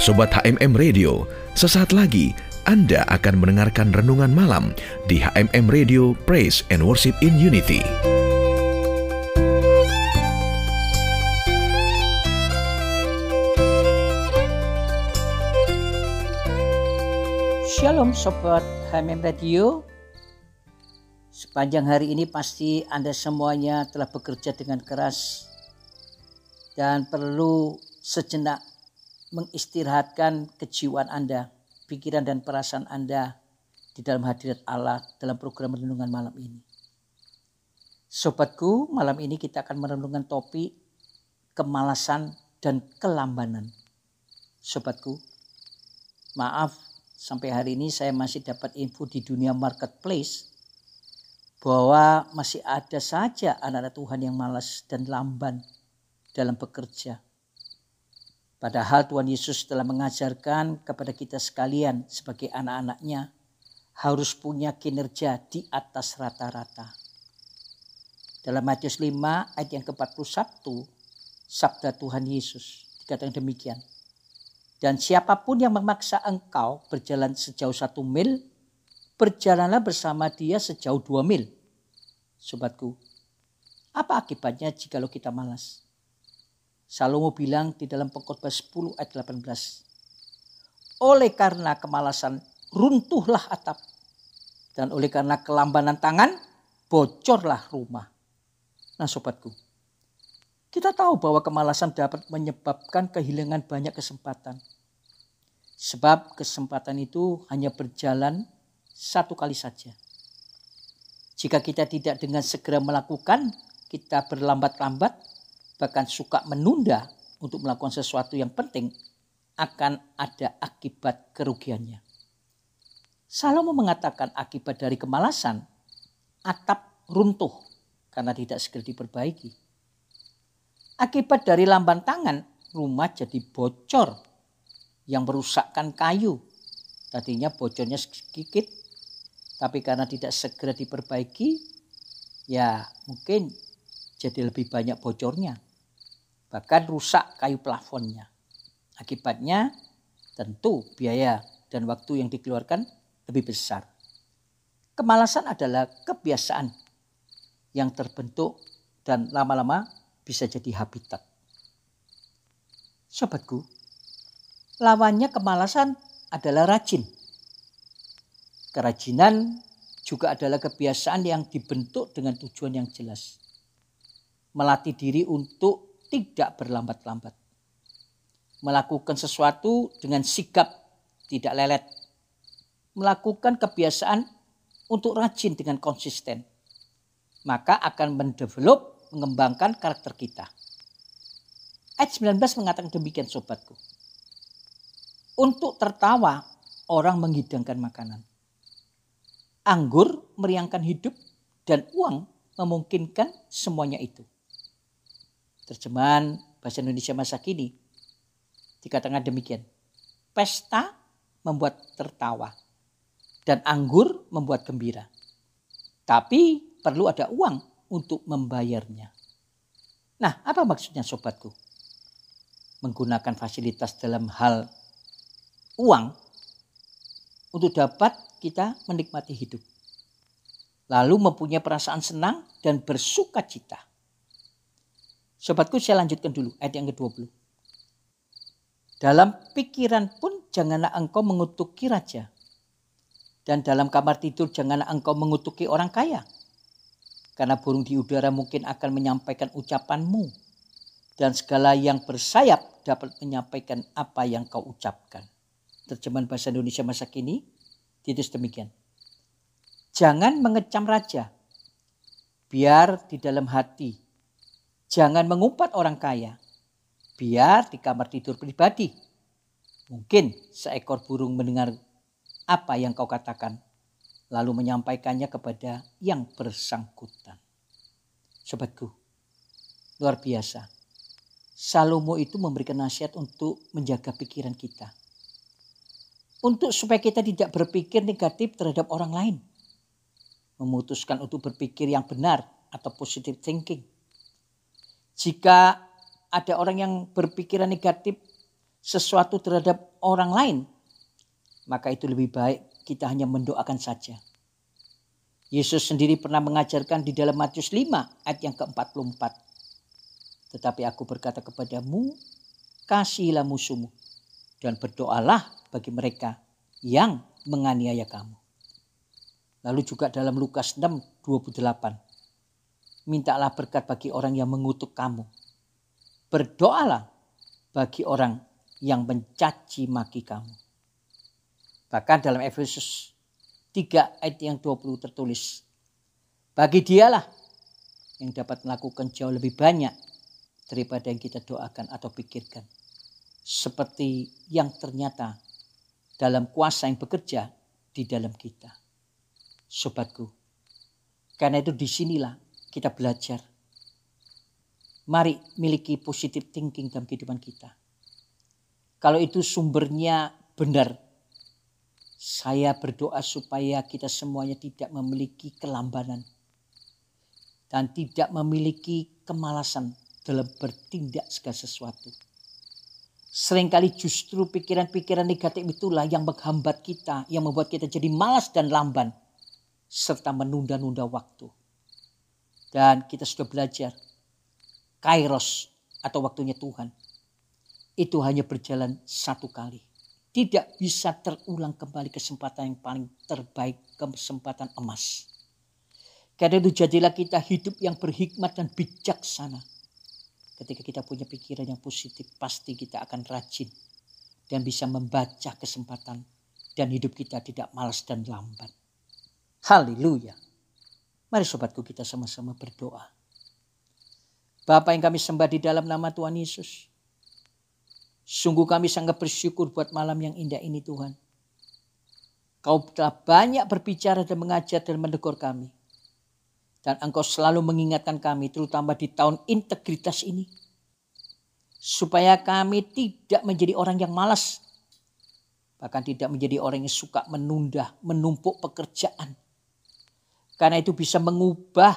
Sobat HMM Radio, sesaat lagi Anda akan mendengarkan renungan malam di HMM Radio Praise and Worship in Unity. Shalom Sobat HMM Radio Sepanjang hari ini pasti Anda semuanya telah bekerja dengan keras Dan perlu sejenak mengistirahatkan kejiwaan Anda, pikiran dan perasaan Anda di dalam hadirat Allah dalam program renungan malam ini. Sobatku, malam ini kita akan merenungkan topik kemalasan dan kelambanan. Sobatku, maaf sampai hari ini saya masih dapat info di dunia marketplace bahwa masih ada saja anak-anak Tuhan yang malas dan lamban dalam bekerja Padahal Tuhan Yesus telah mengajarkan kepada kita sekalian sebagai anak-anaknya harus punya kinerja di atas rata-rata. Dalam Matius 5 ayat yang ke-41 sabda Tuhan Yesus dikatakan demikian. Dan siapa pun yang memaksa engkau berjalan sejauh satu mil, berjalanlah bersama dia sejauh dua mil. Sobatku, apa akibatnya jika kita malas? Salomo bilang di dalam pengkhotbah 10 ayat 18. Oleh karena kemalasan runtuhlah atap. Dan oleh karena kelambanan tangan bocorlah rumah. Nah sobatku. Kita tahu bahwa kemalasan dapat menyebabkan kehilangan banyak kesempatan. Sebab kesempatan itu hanya berjalan satu kali saja. Jika kita tidak dengan segera melakukan, kita berlambat-lambat, bahkan suka menunda untuk melakukan sesuatu yang penting, akan ada akibat kerugiannya. Salomo mengatakan akibat dari kemalasan, atap runtuh karena tidak segera diperbaiki. Akibat dari lamban tangan, rumah jadi bocor yang merusakkan kayu. Tadinya bocornya sedikit, tapi karena tidak segera diperbaiki, ya mungkin jadi lebih banyak bocornya bahkan rusak kayu plafonnya. Akibatnya tentu biaya dan waktu yang dikeluarkan lebih besar. Kemalasan adalah kebiasaan yang terbentuk dan lama-lama bisa jadi habitat. Sobatku, lawannya kemalasan adalah rajin. Kerajinan juga adalah kebiasaan yang dibentuk dengan tujuan yang jelas. Melatih diri untuk tidak berlambat-lambat. Melakukan sesuatu dengan sikap tidak lelet. Melakukan kebiasaan untuk rajin dengan konsisten. Maka akan mendevelop, mengembangkan karakter kita. Ayat 19 mengatakan demikian sobatku. Untuk tertawa, orang menghidangkan makanan. Anggur meriangkan hidup dan uang memungkinkan semuanya itu terjemahan bahasa Indonesia masa kini dikatakan demikian. Pesta membuat tertawa dan anggur membuat gembira. Tapi perlu ada uang untuk membayarnya. Nah, apa maksudnya sobatku? Menggunakan fasilitas dalam hal uang untuk dapat kita menikmati hidup. Lalu mempunyai perasaan senang dan bersuka cita Sobatku saya lanjutkan dulu ayat yang ke-20. Dalam pikiran pun janganlah engkau mengutuki raja. Dan dalam kamar tidur janganlah engkau mengutuki orang kaya. Karena burung di udara mungkin akan menyampaikan ucapanmu. Dan segala yang bersayap dapat menyampaikan apa yang kau ucapkan. Terjemahan bahasa Indonesia masa kini ditulis demikian. Jangan mengecam raja. Biar di dalam hati Jangan mengumpat orang kaya. Biar di kamar tidur pribadi. Mungkin seekor burung mendengar apa yang kau katakan. Lalu menyampaikannya kepada yang bersangkutan. Sobatku, luar biasa. Salomo itu memberikan nasihat untuk menjaga pikiran kita. Untuk supaya kita tidak berpikir negatif terhadap orang lain. Memutuskan untuk berpikir yang benar atau positive thinking jika ada orang yang berpikiran negatif sesuatu terhadap orang lain, maka itu lebih baik kita hanya mendoakan saja. Yesus sendiri pernah mengajarkan di dalam Matius 5 ayat yang ke-44. Tetapi aku berkata kepadamu, kasihilah musuhmu dan berdoalah bagi mereka yang menganiaya kamu. Lalu juga dalam Lukas 6 28. Mintalah berkat bagi orang yang mengutuk kamu. Berdoalah bagi orang yang mencaci maki kamu. Bahkan dalam Efesus 3 ayat yang 20 tertulis. Bagi dialah yang dapat melakukan jauh lebih banyak daripada yang kita doakan atau pikirkan. Seperti yang ternyata dalam kuasa yang bekerja di dalam kita. Sobatku, karena itu di sinilah kita belajar. Mari miliki positive thinking dalam kehidupan kita. Kalau itu sumbernya benar, saya berdoa supaya kita semuanya tidak memiliki kelambanan dan tidak memiliki kemalasan dalam bertindak segala sesuatu. Seringkali justru pikiran-pikiran negatif itulah yang menghambat kita, yang membuat kita jadi malas dan lamban, serta menunda-nunda waktu. Dan kita sudah belajar, kairos atau waktunya Tuhan, itu hanya berjalan satu kali. Tidak bisa terulang kembali kesempatan yang paling terbaik, kesempatan emas. Karena itu jadilah kita hidup yang berhikmat dan bijaksana Ketika kita punya pikiran yang positif, pasti kita akan rajin dan bisa membaca kesempatan dan hidup kita tidak malas dan lambat. Haleluya. Mari sobatku kita sama-sama berdoa. Bapak yang kami sembah di dalam nama Tuhan Yesus. Sungguh kami sangat bersyukur buat malam yang indah ini Tuhan. Kau telah banyak berbicara dan mengajar dan menegur kami. Dan engkau selalu mengingatkan kami terutama di tahun integritas ini. Supaya kami tidak menjadi orang yang malas. Bahkan tidak menjadi orang yang suka menunda, menumpuk pekerjaan. Karena itu bisa mengubah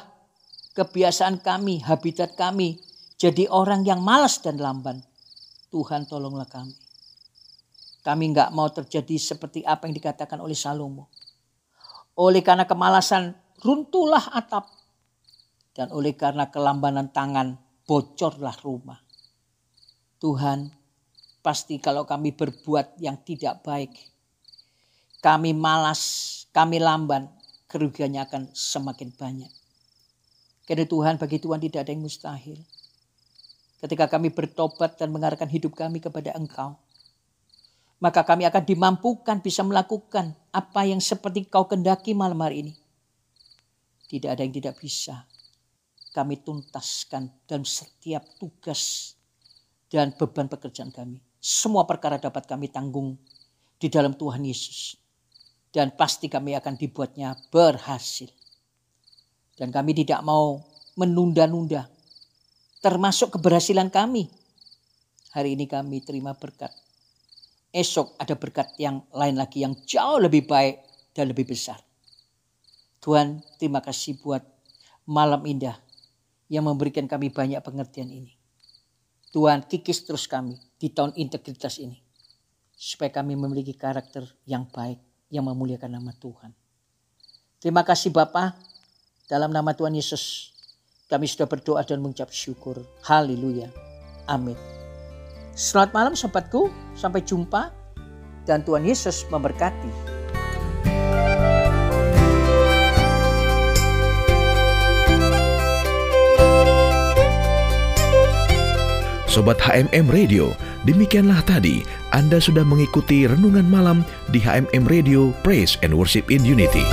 kebiasaan kami, habitat kami. Jadi orang yang malas dan lamban. Tuhan tolonglah kami. Kami nggak mau terjadi seperti apa yang dikatakan oleh Salomo. Oleh karena kemalasan runtuhlah atap. Dan oleh karena kelambanan tangan, bocorlah rumah. Tuhan, pasti kalau kami berbuat yang tidak baik, kami malas, kami lamban, kerugiannya akan semakin banyak. Karena Tuhan, bagi Tuhan tidak ada yang mustahil. Ketika kami bertobat dan mengarahkan hidup kami kepada Engkau, maka kami akan dimampukan bisa melakukan apa yang seperti kau kendaki malam hari ini. Tidak ada yang tidak bisa. Kami tuntaskan dalam setiap tugas dan beban pekerjaan kami. Semua perkara dapat kami tanggung di dalam Tuhan Yesus. Dan pasti kami akan dibuatnya berhasil. Dan kami tidak mau menunda-nunda. Termasuk keberhasilan kami. Hari ini kami terima berkat. Esok ada berkat yang lain lagi yang jauh lebih baik dan lebih besar. Tuhan terima kasih buat malam indah yang memberikan kami banyak pengertian ini. Tuhan kikis terus kami di tahun integritas ini. Supaya kami memiliki karakter yang baik yang memuliakan nama Tuhan. Terima kasih Bapak. Dalam nama Tuhan Yesus kami sudah berdoa dan mengucap syukur. Haleluya. Amin. Selamat malam sobatku. Sampai jumpa. Dan Tuhan Yesus memberkati. Sobat HMM Radio, demikianlah tadi anda sudah mengikuti renungan malam di HMM Radio Praise and Worship in Unity.